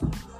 Bye.